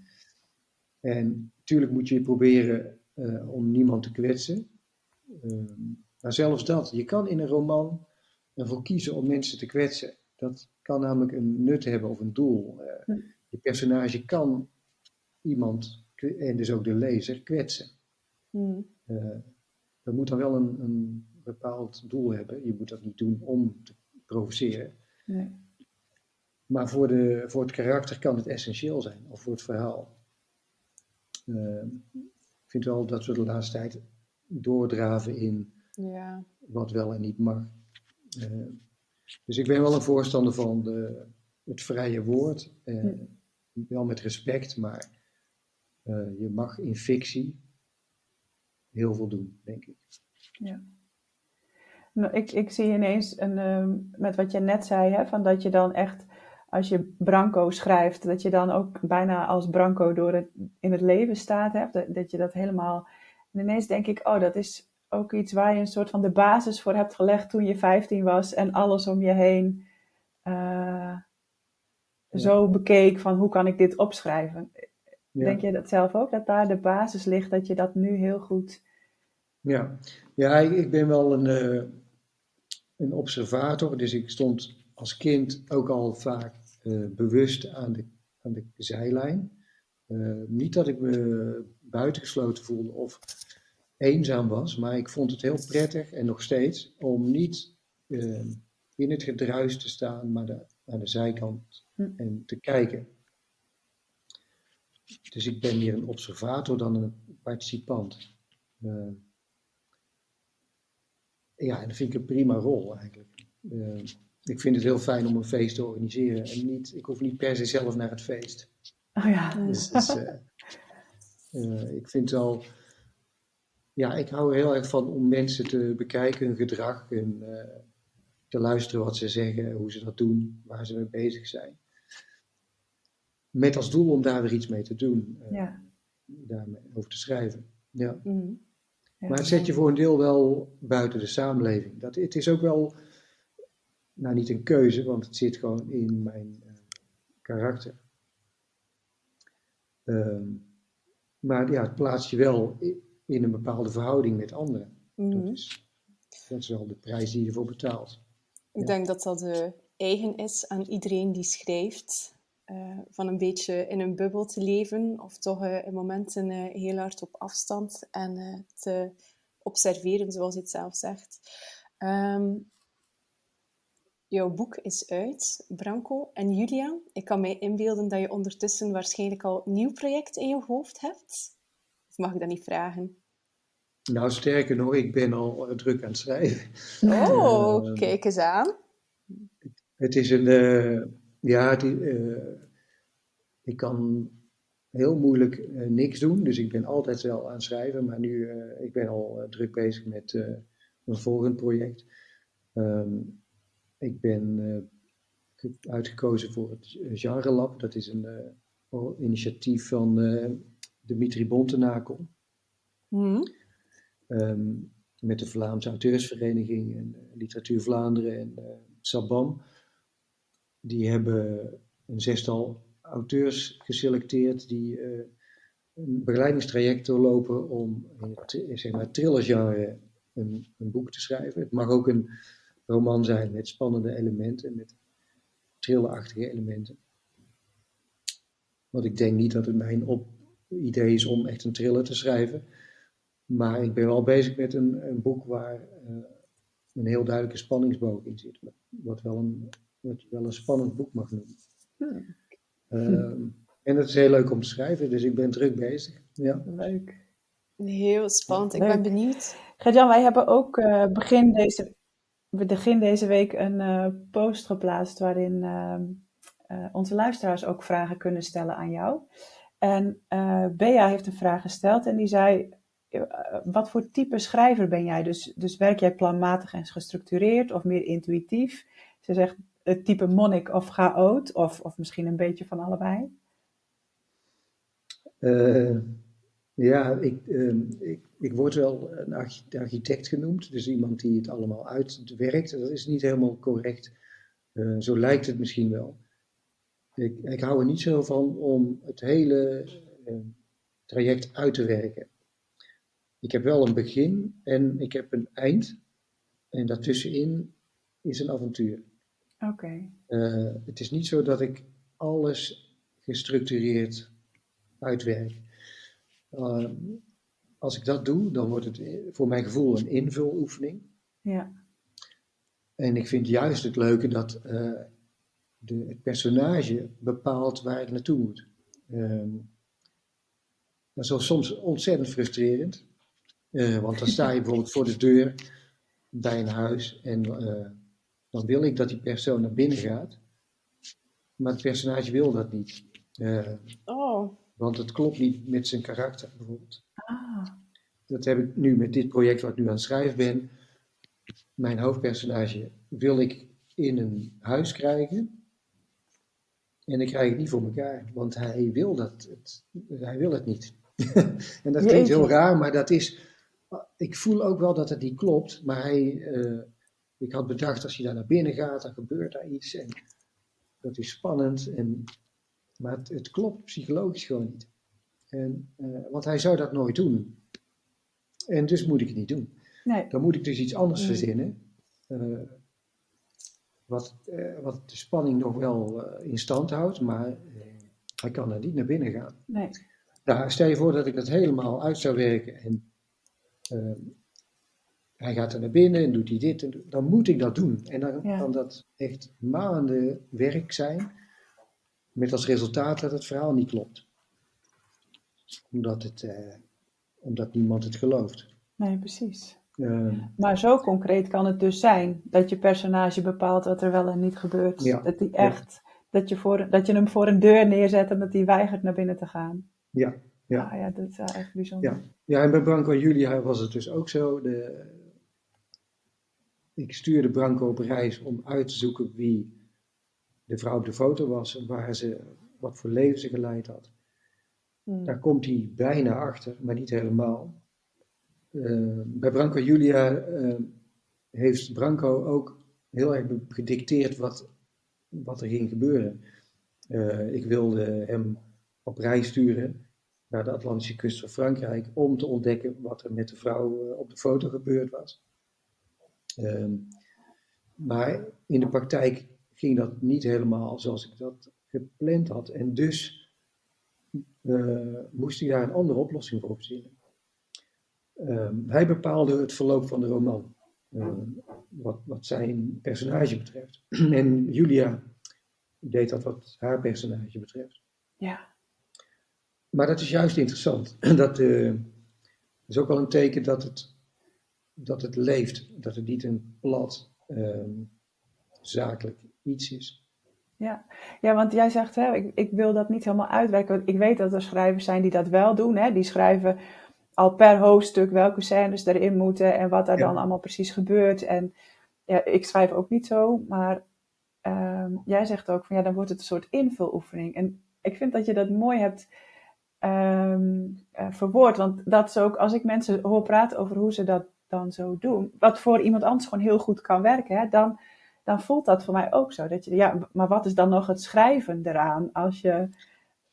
En natuurlijk moet je proberen om niemand te kwetsen. maar zelfs dat, je kan in een roman ervoor kiezen om mensen te kwetsen. Dat kan namelijk een nut hebben of een doel. Uh, je personage kan iemand, en dus ook de lezer, kwetsen. Mm. Uh, dat moet dan wel een, een, bepaald doel hebben. Je moet dat niet doen om te provoceren. Nee. Maar voor, de, voor het karakter kan het essentieel zijn, of voor het verhaal. Uh, ik vind wel dat we de laatste tijd doordraven in ja. wat wel en niet mag. Eh, dus ik ben wel een voorstander van de, het vrije woord. Uh, wel met respect, maar eh, je mag in fictie heel veel doen, denk ik. Ja. Nou, ik, ik zie ineens, een, ehm, met wat je net zei, hè, van dat je dan echt, als je Branco schrijft, dat je dan ook bijna als Branco door het, in het leven staat. Hè, dat, dat je dat helemaal. En ineens denk ik, oh, dat is ook iets waar je een soort van de basis voor hebt gelegd toen je 15 was en alles om je heen uh, zo bekeek van hoe kan ik dit opschrijven. Denk je dat zelf ook, dat daar de basis ligt, dat je dat nu heel goed... Ja, ja ik ben wel een, uh, een observator, dus ik stond als kind ook al vaak uh, bewust aan de, aan de zijlijn. niet dat ik me buitengesloten voelde of eenzaam was, maar ik vond het heel prettig en nog steeds om niet uh, in het gedruis te staan, maar de, aan de zijkant hm. en te kijken. Dus ik ben meer een observator dan een participant. Uh, ja, en dat vind ik een prima rol eigenlijk. Uh, ik vind het heel fijn om een feest te organiseren en niet, ik hoef niet per se zelf naar het feest. Oh ja. Dus, dus ik vind wel, ja, ik hou er heel erg van om mensen te bekijken, hun gedrag en te luisteren wat ze zeggen, hoe ze dat doen, waar ze mee bezig zijn. Met als doel om daar weer iets mee te doen, ja. daarmee over te schrijven. Ja. Mhm. Maar het zet je voor een deel wel buiten de samenleving. Dat, het is ook wel, nou niet een keuze, want het zit gewoon in mijn uh, karakter. Ehm, maar ja, het plaatst je wel in een bepaalde verhouding met anderen. dat, mhm. is, dat is wel de prijs die je ervoor betaalt. Ik denk dat dat uh, eigen is aan iedereen die schrijft. Uh, van een beetje in een bubbel te leven, of toch uh, in momenten heel hard op afstand en te observeren, zoals je het zelf zegt. Um, jouw boek is uit, Branko en Julia. Ik kan mij inbeelden dat je ondertussen waarschijnlijk al een nieuw project in je hoofd hebt. Mag ik dat niet vragen? Nou, sterker nog, ik ben al druk aan het schrijven. Oh, uh, kijk eens aan. Het is een, uh, ja, het, uh, ik kan heel moeilijk niks doen, dus ik ben altijd wel aan het schrijven, maar nu, ik ben al druk bezig met een volgend project. Um, ik ben uitgekozen voor het Genre Lab, dat is een initiatief van Dimitri Bontenakel. Mm. Um, met de Vlaamse Auteursvereniging en Literatuur Vlaanderen en Sabam. Die hebben een zestal auteurs geselecteerd die uh, een begeleidingstraject doorlopen om in zeg maar, thrillergenre een, een boek te schrijven. Het mag ook een roman zijn met spannende elementen, met trillerachtige elementen. Want ik denk niet dat het mijn op idee is om echt een thriller te schrijven. Maar ik ben wel bezig met een, een boek waar uh, een heel duidelijke spanningsboog in zit. Wat wel een, wat je wel een spannend boek mag noemen. Ehm, en het is heel leuk om te schrijven, dus ik ben druk bezig. Ja. Leuk. Heel spannend, ik ben benieuwd. Gert-Jan, wij hebben ook uh, begin, deze, begin deze week een uh, post geplaatst waarin uh, onze luisteraars ook vragen kunnen stellen aan jou. En Bea heeft een vraag gesteld en die zei, wat voor type schrijver ben jij? Dus, dus werk jij planmatig en gestructureerd of meer intuïtief? Ze zegt het type monnik of chaot, of, of misschien een beetje van allebei? Uh, ja, ik, uh, ik, ik, word wel een architect genoemd, dus iemand die het allemaal uitwerkt. Dat is niet helemaal correct. Uh, zo lijkt het misschien wel. Ik, ik hou er niet zo van om het hele traject uit te werken. Ik heb wel een begin en ik heb een eind. En daartussenin is een avontuur. Oké. Eh, het is niet zo dat ik alles gestructureerd uitwerk. Uh, als ik dat doe, dan wordt het voor mijn gevoel een invuloefening. Ja. En ik vind juist het leuke dat uh, de, het personage bepaalt waar ik naartoe moet. Ehm, dat is soms ontzettend frustrerend. Uh, want dan sta je bijvoorbeeld voor de deur bij een huis en dan wil ik dat die persoon naar binnen gaat. Maar het personage wil dat niet. Uh, oh. Want het klopt niet met zijn karakter bijvoorbeeld. Ah. Dat heb ik nu met dit project wat ik nu aan het schrijven ben. Mijn hoofdpersonage wil ik in een huis krijgen. En ik krijg het niet voor elkaar, want hij wil dat. Het, hij wil het niet. en dat klinkt heel raar, maar dat is. Ik voel ook wel dat het niet klopt, maar hij, uh, ik had bedacht, als je daar naar binnen gaat, dan gebeurt daar iets. En dat is spannend. En, maar het, het klopt psychologisch gewoon niet. En, uh, want hij zou dat nooit doen. En dus moet ik het niet doen. Nee. Dan moet ik dus iets anders verzinnen. Uh, wat, uh, wat de spanning nog wel in stand houdt, maar hij kan er niet naar binnen gaan. Nee. Nou, stel je voor dat ik dat helemaal uit zou werken en hij gaat er naar binnen en doet hij dit. En dan moet ik dat doen. En dan kan dat echt maanden werk zijn. Met als resultaat dat het verhaal niet klopt. Omdat, het, eh, omdat niemand het gelooft. Nee, precies. Uh, maar zo concreet kan het dus zijn dat je personage bepaalt wat er wel en niet gebeurt. Ja, dat hij echt, dat, je voor, dat je hem voor een deur neerzet en dat hij weigert naar binnen te gaan. Ja, Ja, ah, ja dat is echt bijzonder. Ja. ja, en bij Branko en Julia was het dus ook zo. De, ik stuurde Branko op reis om uit te zoeken wie de vrouw op de foto was en waar ze, wat voor leven ze geleid had. Hmm. Daar komt hij bijna achter, maar niet helemaal. Uh, bij Branko Julia uh, heeft Branko ook heel erg gedicteerd wat, wat er ging gebeuren. Uh, ik wilde hem op reis sturen naar de Atlantische kust van Frankrijk om te ontdekken wat er met de vrouw op de foto gebeurd was. Ehm, maar in de praktijk ging dat niet helemaal zoals ik dat gepland had. En dus moest hij daar een andere oplossing voor verzinnen. Uh, hij bepaalde het verloop van de roman, uh, wat, wat, zijn personage betreft. en Julia deed dat wat haar personage betreft. Ja. Maar dat is juist interessant. dat uh, is ook wel een teken dat het, dat het leeft, dat het niet een plat ehm, zakelijk iets is. Ja. ja, want jij zegt, hè, ik, ik wil dat niet helemaal uitwerken. Ik weet dat er schrijvers zijn die dat wel doen. Hè? Die schrijven al per hoofdstuk welke scènes erin moeten en wat er dan allemaal precies gebeurt. En ja, ik schrijf ook niet zo, maar ehm, jij zegt ook van ja, dan wordt het een soort invuloefening. En ik vind dat je dat mooi hebt um, verwoord. Want dat is ook, als ik mensen hoor praten over hoe ze dat dan zo doen, wat voor iemand anders gewoon heel goed kan werken, hè, dan dan voelt dat voor mij ook zo. Dat je, ja, maar wat is dan nog het schrijven eraan als je,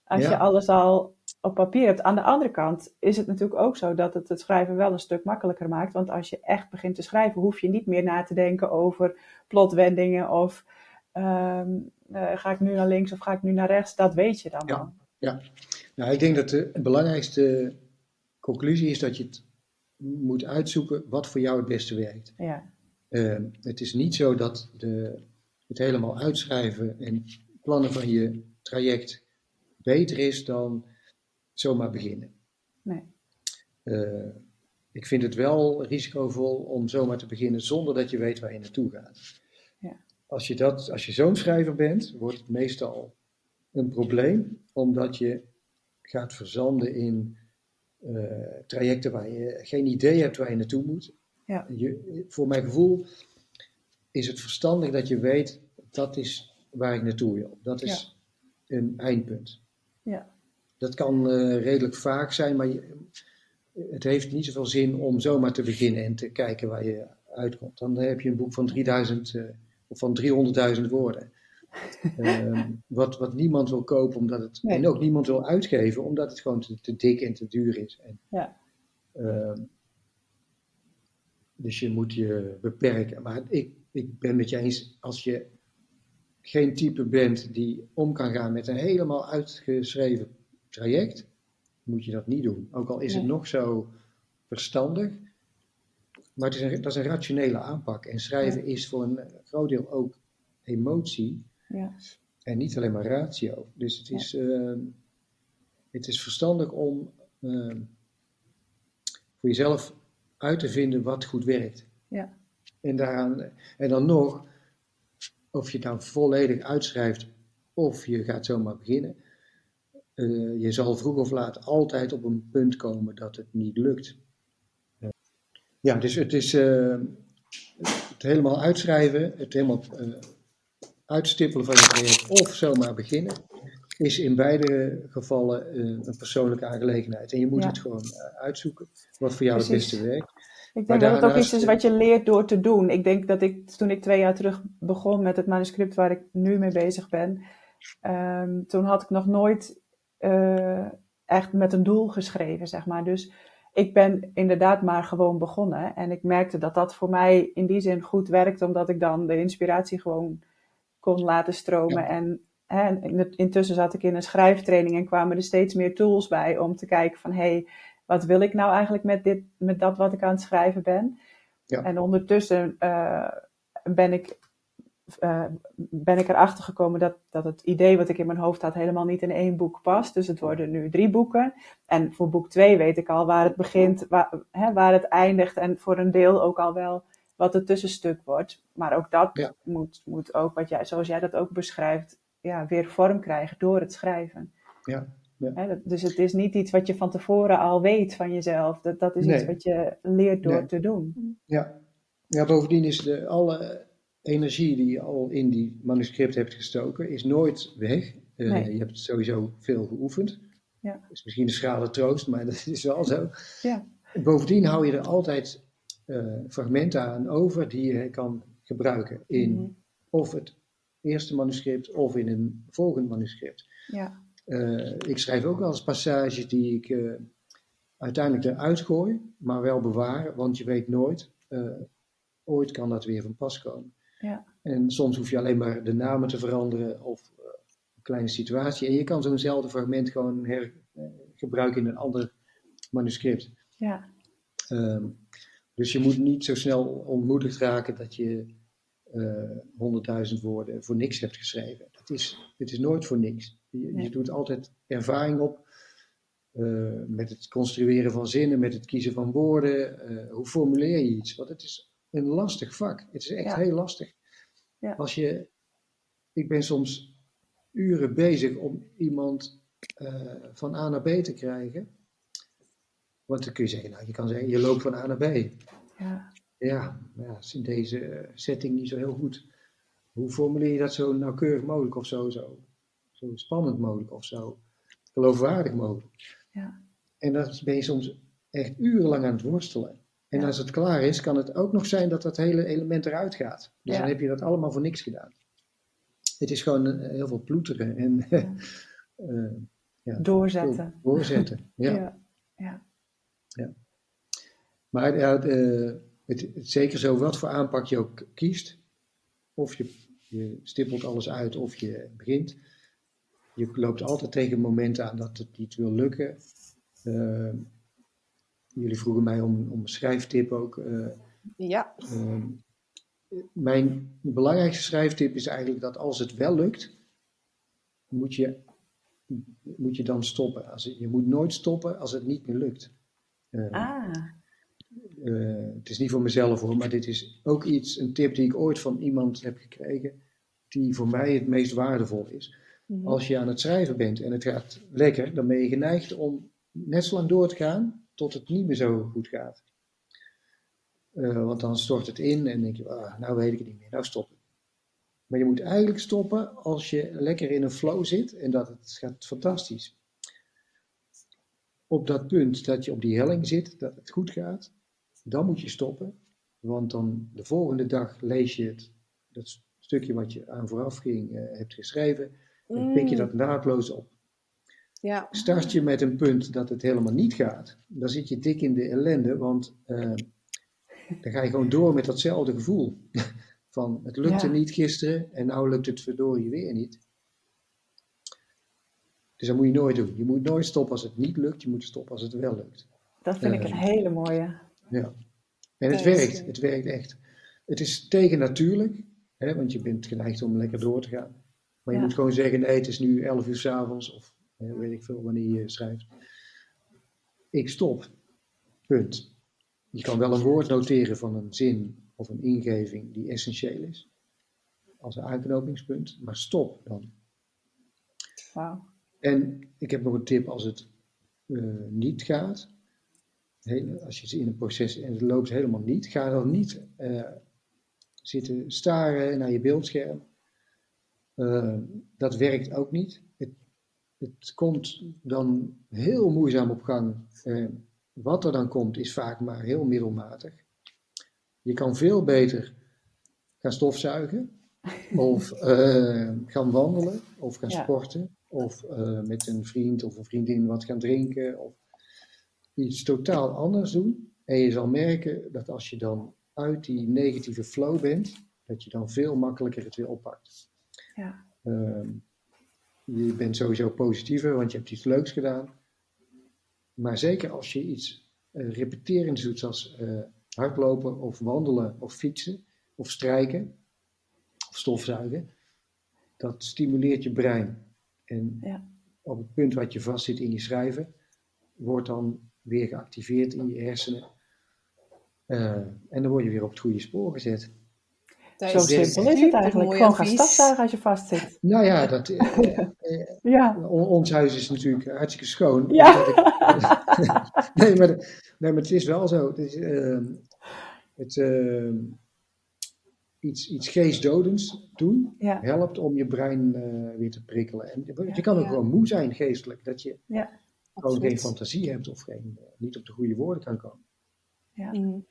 als je alles al op papier hebt? Aan de andere kant is het natuurlijk ook zo dat het het schrijven wel een stuk makkelijker maakt. Want als je echt begint te schrijven, hoef je niet meer na te denken over plotwendingen of ehm, eh, ga ik nu naar links of ga ik nu naar rechts. Dat weet je dan ja. al. Ja, nou, ik denk dat de belangrijkste conclusie is dat je het moet uitzoeken wat voor jou het beste werkt. Ja. Ehm, het is niet zo dat de, het helemaal uitschrijven en plannen van je traject beter is dan zomaar beginnen. Nee. Uh, ik vind het wel risicovol om zomaar te beginnen zonder dat je weet waar je naartoe gaat. Ja. Als je, dat, als je zo'n schrijver bent, wordt het meestal een probleem, omdat je gaat verzanden in uh, trajecten waar je geen idee hebt waar je naartoe moet ja. Je, voor mijn gevoel is het verstandig dat je weet, dat is waar ik naartoe wil. Dat is een eindpunt. Ja. Dat kan uh, redelijk vaak zijn, maar je, het heeft niet zoveel zin om zomaar te beginnen en te kijken waar je uitkomt. Dan heb je een boek van 3000 uh, eh, of van 300.000 woorden. uh, wat, wat niemand wil kopen, omdat het, en ook niemand wil uitgeven, omdat het gewoon te, te dik en te duur is. En, ja. Ehm, dus je moet je beperken. Maar ik, ik ben met je eens, als je geen type bent die om kan gaan met een helemaal uitgeschreven traject, moet je dat niet doen. Ook al is het nog zo verstandig. Maar het is een, dat is een rationele aanpak. En schrijven is voor een groot deel ook emotie. Ja. En niet alleen maar ratio. Dus het is, uh, het is verstandig om uh, voor jezelf uit te vinden wat goed werkt. Ja. En, daaraan, en dan nog, of je het nou volledig uitschrijft of je gaat zomaar beginnen. Uh, je zal vroeg of laat altijd op een punt komen dat het niet lukt. Uh, ja, dus het is uh, het helemaal uitschrijven, het helemaal uitstippelen van je project of zomaar beginnen, is in beide gevallen een persoonlijke aangelegenheid. En je moet het gewoon uitzoeken wat voor jou het beste werkt. Ik denk dat het ook iets is wat je leert door te doen. Ik denk dat ik, toen ik twee jaar terug begon met het manuscript waar ik nu mee bezig ben, um, toen had ik nog nooit uh, echt met een doel geschreven, zeg maar. Dus ik ben inderdaad maar gewoon begonnen. En ik merkte dat dat voor mij in die zin goed werkt, omdat ik dan de inspiratie gewoon kon laten stromen. Ja. En hè, intussen zat ik in een schrijftraining en kwamen er steeds meer tools bij om te kijken van, hey, wat wil ik nou eigenlijk met, dit, met dat wat ik aan het schrijven ben? Ja. En ondertussen uh, ben, ik, uh, ben ik erachter gekomen dat, dat het idee wat ik in mijn hoofd had helemaal niet in één boek past. Dus het worden nu drie boeken. En voor boek twee weet ik al waar het begint, waar, hè, waar het eindigt. En voor een deel ook al wel wat het tussenstuk wordt. Maar ook dat ja. moet, moet ook, wat jij, zoals jij dat ook beschrijft, ja, weer vorm krijgen door het schrijven. Ja, ja. dus het is niet iets wat je van tevoren al weet van jezelf. Dat, dat is iets wat je leert door te doen. Ja. ja, bovendien is de, alle energie die je al in die manuscript hebt gestoken, is nooit weg. Uh, Je hebt sowieso veel geoefend. Ja. Dat is misschien een schrale troost, maar dat is wel zo. Ja. Bovendien hou je er altijd uh, fragmenten aan over die je kan gebruiken in mhm. of het eerste manuscript of in een volgend manuscript. Ja. Uh, ik schrijf ook wel eens passages die ik uh, uiteindelijk eruit gooi, maar wel bewaar, want je weet nooit, ooit kan dat weer van pas komen. Ja. En soms hoef je alleen maar de namen te veranderen of een kleine situatie. En je kan zo'nzelfde fragment gewoon hergebruiken in een ander manuscript. Ja. Um, dus je moet niet zo snel ontmoedigd raken dat je eh, honderdduizend woorden voor niks hebt geschreven. Het is, het is nooit voor niks. Je, je doet altijd ervaring op uh, met het construeren van zinnen, met het kiezen van woorden. Uh, hoe formuleer je iets? Want het is een lastig vak. Het is echt heel lastig. Ja. Als je, ik ben soms uren bezig om iemand van A naar B te krijgen. Want dan kun je zeggen, nou, je kan zeggen, je loopt van A naar B. Ja. Ja, ja, is in deze setting niet zo heel goed. Hoe formuleer je dat zo nauwkeurig mogelijk of zo, zo, zo spannend mogelijk of zo geloofwaardig mogelijk? Ja. En dan ben je soms echt urenlang aan het worstelen. En als het klaar is, kan het ook nog zijn dat dat hele element eruit gaat. Dus ja. dan heb je dat allemaal voor niks gedaan. Het is gewoon uh, heel veel ploeteren en ja. uh, ja, doorzetten. Doorzetten, ja. ja. Ja. Maar ja, het, het, zeker zo wat voor aanpak je ook kiest. Of je, je stippelt alles uit of je begint. Je loopt altijd tegen momenten aan dat het niet wil lukken. Uh, jullie vroegen mij om, om een schrijftip ook. Uh, ja. Uh, mijn belangrijkste schrijftip is eigenlijk dat als het wel lukt, moet je, moet je dan stoppen. Als je moet nooit stoppen als het niet meer lukt. Uh, ah. Uh, het is niet voor mezelf hoor, maar dit is ook iets, een tip die ik ooit van iemand heb gekregen, die voor mij het meest waardevol is. Mm -hmm. Als je aan het schrijven bent en het gaat lekker, dan ben je geneigd om net zo lang door te gaan tot het niet meer zo goed gaat. Uh, want dan stort het in en denk je, ah, nou weet ik het niet meer, nou stoppen. Maar je moet eigenlijk stoppen als je lekker in een flow zit en dat het gaat fantastisch op dat punt dat je op die helling zit, dat het goed gaat, dan moet je stoppen. Want dan de volgende dag lees je het, dat stukje wat je aan vooraf ging uh, hebt geschreven, en pik je dat naadloos op. Ja. Start je met een punt dat het helemaal niet gaat, dan zit je dik in de ellende, want uh, dan ga je gewoon door met datzelfde gevoel. Van het lukte Ja. niet gisteren en nou lukt het verdorie weer niet. Dus dat moet je nooit doen. Je moet nooit stoppen als het niet lukt, je moet stoppen als het wel lukt. Dat vind ik Eh, een hele mooie. Ja. En het werkt, het werkt echt. Het is tegennatuurlijk, hè, want je bent geneigd om lekker door te gaan. Maar je Ja. moet gewoon zeggen, nee, het is nu 11 uur s'avonds, of weet ik veel wanneer je schrijft. Ik stop. Punt. Je kan wel een woord noteren van een zin of een ingeving die essentieel is, als een aanknopingspunt, maar stop dan. En ik heb nog een tip als het eh, niet gaat. Heel- als je in een proces en het loopt helemaal niet, ga dan niet eh, zitten staren naar je beeldscherm. Eh, dat werkt ook niet. Het, komt dan heel moeizaam op gang. Eh, wat er dan komt is vaak maar heel middelmatig. Je kan veel beter gaan stofzuigen, of eh, gaan wandelen, of gaan Ja. sporten, of eh, met een vriend of een vriendin wat gaan drinken, of iets totaal anders doen. En je zal merken dat als je dan uit die negatieve flow bent, dat je dan veel makkelijker het weer oppakt. Ja. Ehm, je bent sowieso positiever, want je hebt iets leuks gedaan. Maar zeker als je iets eh repeterends doet, zoals eh, hardlopen of wandelen of fietsen of strijken of stofzuigen, dat stimuleert je brein. En Ja. op het punt wat je vastzit in je schrijven, wordt dan weer geactiveerd in je hersenen. Eh, en dan word je weer op het goede spoor gezet. Zo simpel is het eigenlijk. Gewoon gaan stafzuigen als je vastzit. Nou ja, dat, eh, eh, ja. ons huis is natuurlijk hartstikke schoon. Ja. nee, maar, nee, maar het is wel zo. Het, is, uh, het uh, iets, iets geestdodends doen ja. helpt om je brein uh, weer te prikkelen. En je kan ook gewoon moe zijn geestelijk. Dat je gewoon geen fantasie hebt of geen, niet op de goede woorden kan komen. Ja. Mm.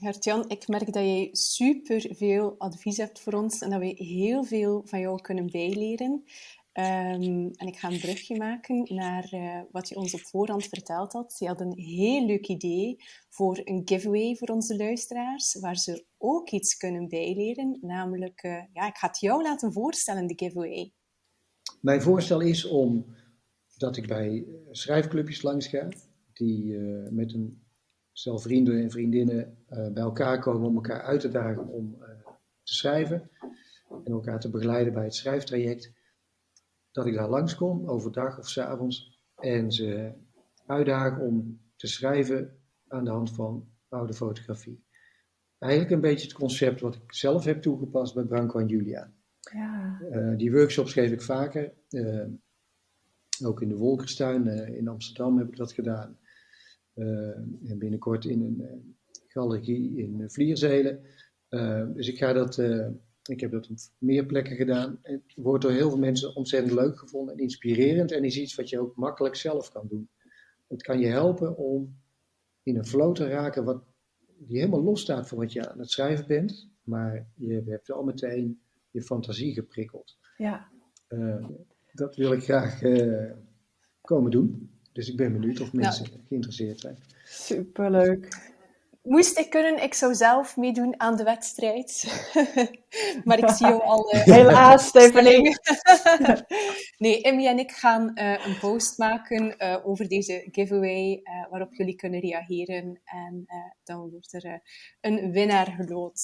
Gert-Jan, ik merk dat jij super veel advies hebt voor ons en dat we heel veel van jou kunnen bijleren. Um, en ik ga een brugje maken naar uh, wat je ons op voorhand verteld had. Je had een heel leuk idee voor een giveaway voor onze luisteraars, waar ze ook iets kunnen bijleren. Namelijk, uh, ja, ik ga het jou laten voorstellen, de giveaway. Mijn voorstel is om dat ik bij schrijfclubjes langs ga, die uh, met een stel vrienden en vriendinnen uh, bij elkaar komen om elkaar uit te dagen om uh, te schrijven en elkaar te begeleiden bij het schrijftraject, dat ik daar langskom overdag of s avonds en ze uitdagen om te schrijven aan de hand van oude fotografie. Eigenlijk een beetje het concept wat ik zelf heb toegepast bij Branko en Julia. Ja. Uh, die workshops geef ik vaker. ook in de Wolkerstuin in Amsterdam heb ik dat gedaan. Uh, en binnenkort in een uh, galerie in Vlierzelen. Uh, dus ik ga dat, ik heb dat op meer plekken gedaan. Het wordt door heel veel mensen ontzettend leuk gevonden en inspirerend. En is iets wat je ook makkelijk zelf kan doen. Het kan je helpen om in een flow te raken wat, die helemaal los staat van wat je aan het schrijven bent. Maar je hebt wel meteen je fantasie geprikkeld. Ja. dat wil ik graag komen doen. Dus ik ben benieuwd of mensen geïnteresseerd zijn. Superleuk. Moest ik kunnen, ik zou zelf meedoen aan de wedstrijd. maar ik zie jou al... Uh, Helaas, Stephanie. nee, Emmy en ik gaan uh, een post maken uh, over deze giveaway, waarop jullie kunnen reageren. En dan wordt er een winnaar geloot.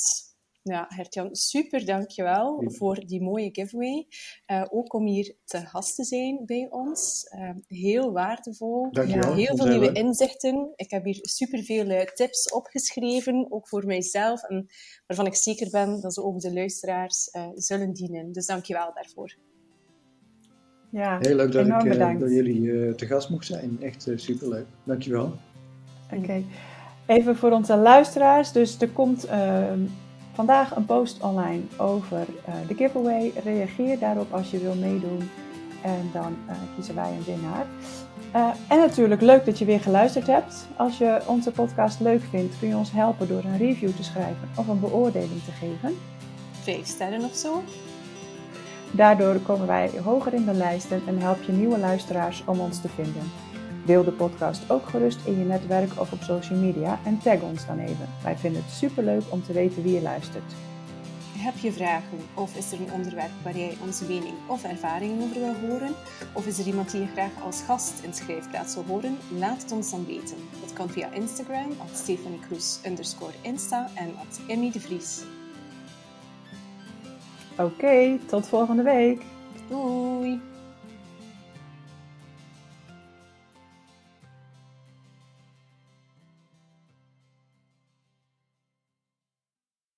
Ja, Hertjan, super dankjewel ja. voor die mooie giveaway. Uh, ook om hier te gast te zijn bij ons. Uh, heel waardevol. Dankjewel. Heel veel nieuwe inzichten. Ik heb hier superveel uh, tips opgeschreven, ook voor mijzelf. En waarvan ik zeker ben dat ze ook de luisteraars zullen dienen. Dus dankjewel daarvoor. Ja, heel leuk dat ik door jullie te gast mocht zijn. Echt superleuk. Dankjewel. Oké. Okay. Even voor onze luisteraars. Dus er komt ehm, vandaag een post online over uh, de giveaway. Reageer daarop als je wil meedoen en dan uh, kiezen wij een winnaar. Uh, en natuurlijk leuk dat je weer geluisterd hebt. Als je onze podcast leuk vindt, kun je ons helpen door een review te schrijven of een beoordeling te geven. Vijf sterren of zo. Daardoor komen wij hoger in de lijsten en help je nieuwe luisteraars om ons te vinden. Deel de podcast ook gerust in je netwerk of op social media en tag ons dan even. Wij vinden het superleuk om te weten wie je luistert. Heb je vragen of is er een onderwerp waar jij onze mening of ervaringen over wil horen? Of is er iemand die je graag als gast in Schrijfplaats wil horen? Laat het ons dan weten. Dat kan via Instagram, at underscore Insta en at Emmy de Vries. Oké, okay, tot volgende week. Doei!